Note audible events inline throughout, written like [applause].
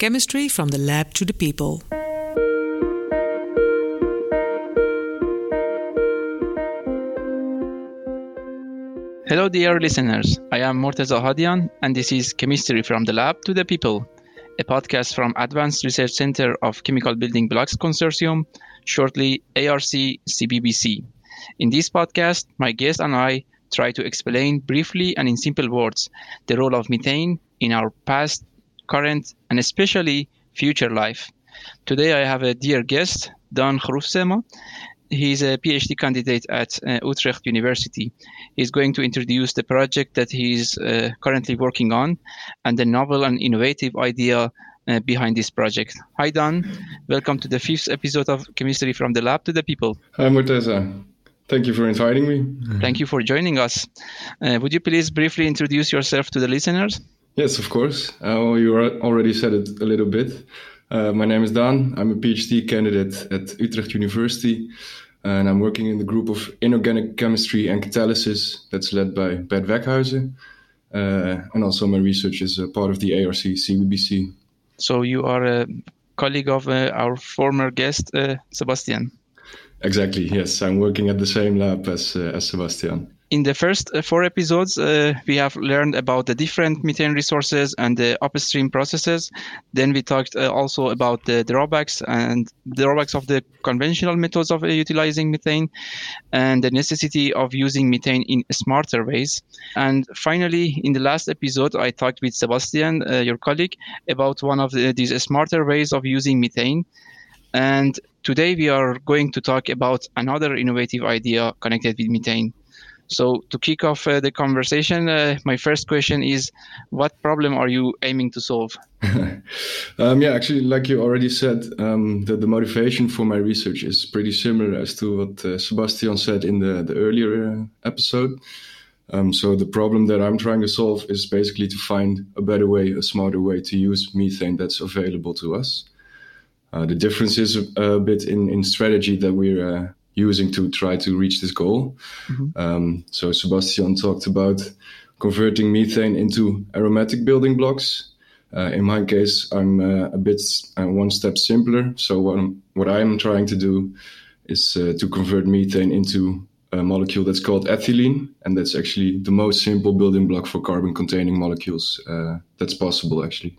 Chemistry from the Lab to the People. Hello, dear listeners. I am Morteza Hadian, and this is Chemistry from the Lab to the People, a podcast from Advanced Research Center of Chemical Building Blocks Consortium, shortly ARC CBBC. In this podcast, my guest and I try to explain briefly and in simple words the role of methane in our past, current, and especially future life. Today, I have a dear guest, Daan Groefsema, He's a PhD candidate at uh, Utrecht University. He's going to introduce the project that he's uh, currently working on and the novel and innovative idea uh, behind this project. Hi, Daan. Welcome to the fifth episode of Chemistry from the Lab to the People. Hi, Morteza. Thank you for inviting me. Thank you for joining us. Uh, would you please briefly introduce yourself to the listeners? Yes, of course. Uh, you already said it a little bit. Uh, my name is Daan. I'm a PhD candidate at Utrecht University, and I'm working in the group of inorganic chemistry and catalysis that's led by Bert Weckhuysen. Uh, and also, my research is a part of the ARC CBBC. So, you are a colleague of uh, our former guest, uh, Sebastian. Exactly, yes. I'm working at the same lab as, uh, as Sebastian in the first uh, four episodes, uh, we have learned about the different methane resources and the upstream processes. Then we talked uh, also about the drawbacks and the drawbacks of the conventional methods of uh, utilizing methane and the necessity of using methane in smarter ways. And finally, in the last episode, I talked with Sebastian, uh, your colleague, about one of the, these smarter ways of using methane. And today we are going to talk about another innovative idea connected with methane. So to kick off uh, the conversation, uh, my first question is, what problem are you aiming to solve? [laughs] um, yeah, actually, like you already said, um, the, the, motivation for my research is pretty similar as to what uh, Sebastian said in the, the earlier uh, episode. Um, so the problem that I'm trying to solve is basically to find a better way, a smarter way to use methane that's available to us. Uh, the difference is a, a, bit in, in strategy that we're uh, using to try to reach this goal. Mm-hmm. Um, so Sebastian talked about converting methane into aromatic building blocks. Uh, in my case, I'm uh, a bit uh, one step simpler. So what I'm, what I'm trying to do is uh, to convert methane into a molecule that's called ethylene, and that's actually the most simple building block for carbon-containing molecules uh, that's possible, actually.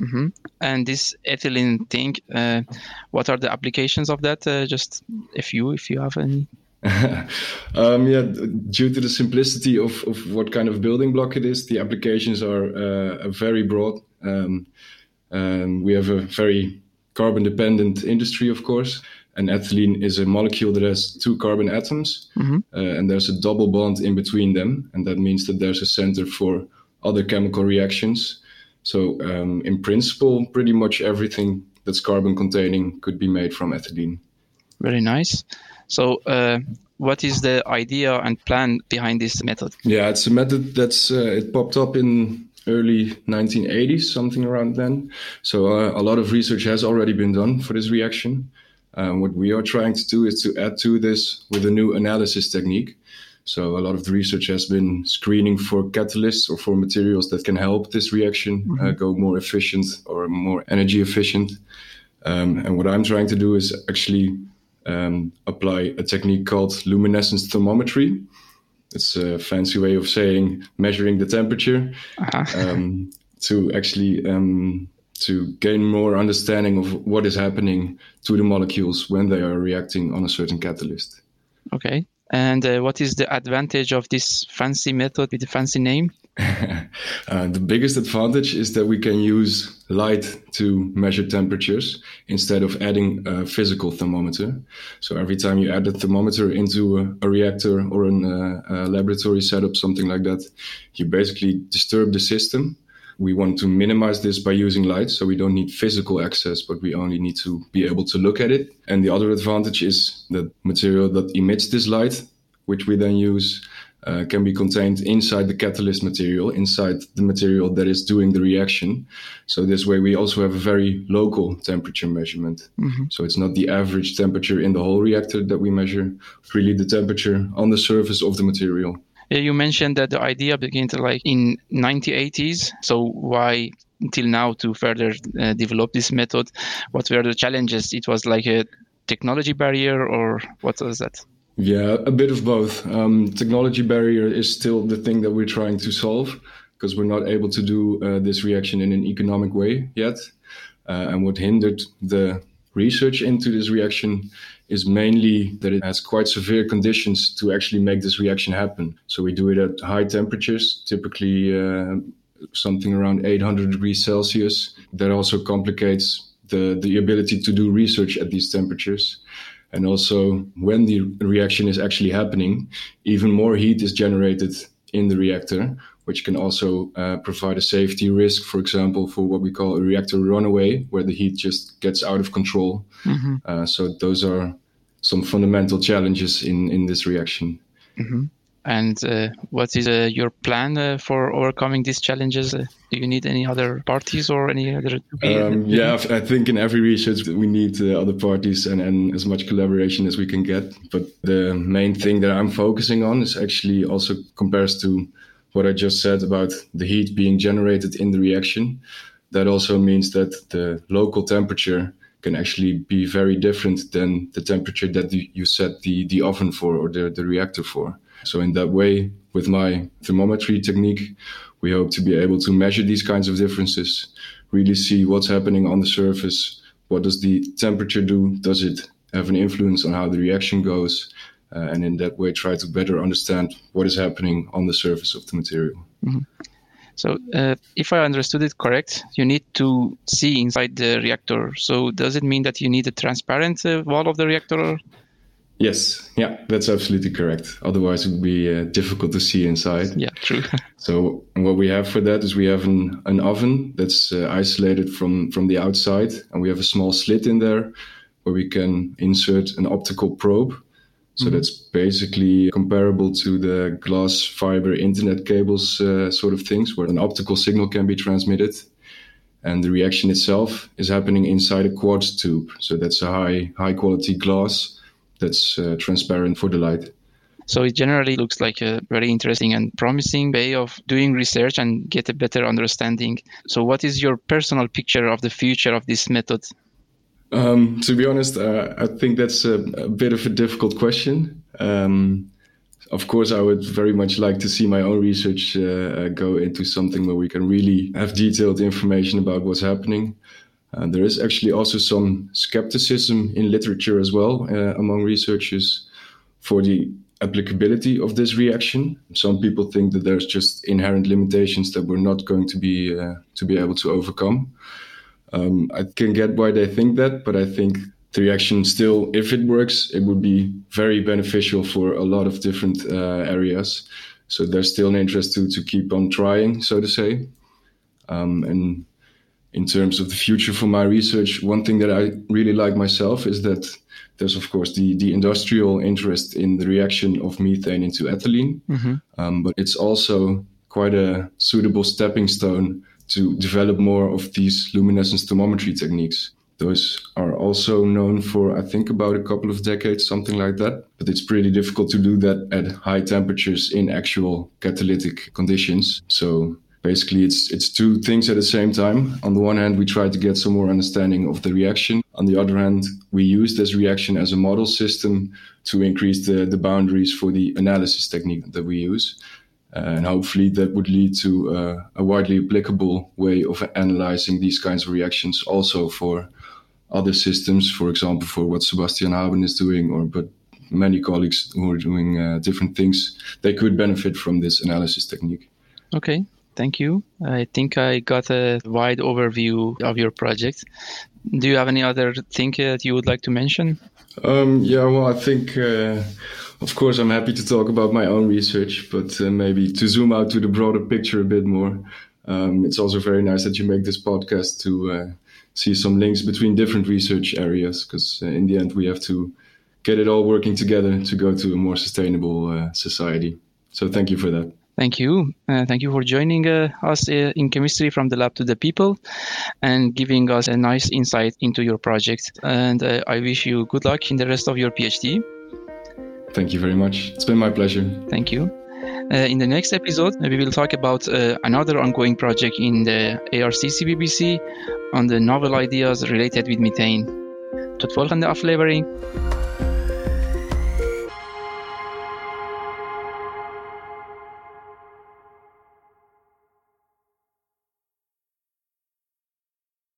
Mm-hmm. And this ethylene thing, uh, what are the applications of that? Uh, just a few, if you have any. [laughs] um, yeah, due to the simplicity of, of what kind of building block it is, the applications are uh, very broad. Um, and we have a very carbon dependent industry, of course. And ethylene is a molecule that has two carbon atoms, mm-hmm. uh, and there's a double bond in between them. And that means that there's a center for other chemical reactions. So, um, in principle, pretty much everything that's carbon containing could be made from ethylene. Very nice. So, uh, what is the idea and plan behind this method? Yeah, it's a method that's uh, it popped up in early 1980s, something around then. So, uh, a lot of research has already been done for this reaction. Um, what we are trying to do is to add to this with a new analysis technique. So a lot of the research has been screening for catalysts or for materials that can help this reaction uh, mm-hmm. uh, go more efficient or more energy efficient. Um, and what I'm trying to do is actually um, apply a technique called luminescence thermometry. It's a fancy way of saying measuring the temperature uh-huh. [laughs] um, to actually um, to gain more understanding of what is happening to the molecules when they are reacting on a certain catalyst. Okay. And uh, what is the advantage of this fancy method with the fancy name? [laughs] uh, the biggest advantage is that we can use light to measure temperatures instead of adding a physical thermometer. So every time you add a thermometer into a, a reactor or an, uh, a laboratory setup, something like that, you basically disturb the system we want to minimize this by using light, so we don't need physical access, but we only need to be able to look at it. And the other advantage is that material that emits this light, which we then use, uh, can be contained inside the catalyst material, inside the material that is doing the reaction. So this way, we also have a very local temperature measurement. Mm-hmm. So it's not the average temperature in the whole reactor that we measure, really the temperature on the surface of the material. Yeah, You mentioned that the idea began to like in 1980s. So why until now to further uh, develop this method? What were the challenges? It was like a technology barrier, or what was that? Yeah, a bit of both. Um, technology barrier is still the thing that we're trying to solve because we're not able to do uh, this reaction in an economic way yet. Uh, and what hindered the research into this reaction is mainly that it has quite severe conditions to actually make this reaction happen. So we do it at high temperatures, typically uh, something around 800 degrees Celsius. That also complicates the, the ability to do research at these temperatures. And also, when the reaction is actually happening, even more heat is generated in the reactor, which can also uh, provide a safety risk, for example, for what we call a reactor runaway, where the heat just gets out of control. Mm-hmm. Uh, so those are some fundamental challenges in, in this reaction. Mm-hmm. And uh, what is uh, your plan uh, for overcoming these challenges? Uh, do you need any other parties or any other? Um, yeah, I think in every research we need uh, other parties and, and as much collaboration as we can get. But the main thing that I'm focusing on is actually also compares to what I just said about the heat being generated in the reaction. That also means that the local temperature can actually be very different than the temperature that you set the, the oven for or the, the reactor for. So in that way, with my thermometry technique, we hope to be able to measure these kinds of differences, really see what's happening on the surface. What does the temperature do? Does it have an influence on how the reaction goes? uh, and in that way try to better understand what is happening on the surface of the material. Mm-hmm. So, uh, if I understood it correct, you need to see inside the reactor. So, does it mean that you need a transparent uh, wall of the reactor? Yes, yeah, that's absolutely correct. Otherwise, it would be uh, difficult to see inside. Yeah, true. [laughs] so, what we have for that is we have an, an oven that's uh, isolated from, from the outside, and we have a small slit in there where we can insert an optical probe so mm-hmm. that's basically comparable to the glass fiber internet cables uh, sort of things, where an optical signal can be transmitted. And the reaction itself is happening inside a quartz tube. So that's a high high quality glass that's uh, transparent for the light. So it generally looks like a very interesting and promising way of doing research and get a better understanding. So what is your personal picture of the future of this method? Um, to be honest, uh, I think that's a, a, bit of a difficult question. Um, of course, I would very much like to see my own research uh, uh, go into something where we can really have detailed information about what's happening. Uh, there is actually also some skepticism in literature as well uh, among researchers for the applicability of this reaction. Some people think that there's just inherent limitations that we're not going to be uh, to be able to overcome. Um, I can get why they think that, but I think the reaction still, if it works, it would be very beneficial for a lot of different uh, areas. So there's still an interest to to keep on trying, so to say. Um, and in terms of the future for my research, one thing that I really like myself is that there's of course the the industrial interest in the reaction of methane into ethylene, mm-hmm. um, but it's also quite a suitable stepping stone to develop more of these luminescence thermometry techniques. Those are also known for, I think, about a couple of decades, something like that. But it's pretty difficult to do that at high temperatures in actual catalytic conditions. So basically, it's it's two things at the same time. On the one hand, we try to get some more understanding of the reaction. On the other hand, we use this reaction as a model system to increase the, the boundaries for the analysis technique that we use and hopefully that would lead to uh, a widely applicable way of analyzing these kinds of reactions also for other systems, for example, for what Sebastian Haben is doing, or but many colleagues who are doing uh, different things, they could benefit from this analysis technique. Okay, thank you. I think I got a wide overview of your project. Do you have any other thing that you would like to mention? Um, yeah, well, I think. Uh, of course, I'm happy to talk about my own research, but uh, maybe to zoom out to the broader picture a bit more. Um, it's also very nice that you make this podcast to uh, see some links between different research areas, because uh, in the end, we have to get it all working together to go to a more sustainable uh, society. So, thank you for that. Thank you. Uh, thank you for joining uh, us uh, in chemistry from the lab to the people and giving us a nice insight into your project. And uh, I wish you good luck in the rest of your PhD. Thank you very much. It's been my pleasure. Thank you. Uh, in the next episode, we will talk about uh, another ongoing project in the ARC CBBC on the novel ideas related with methane. Tot volgende aflevering.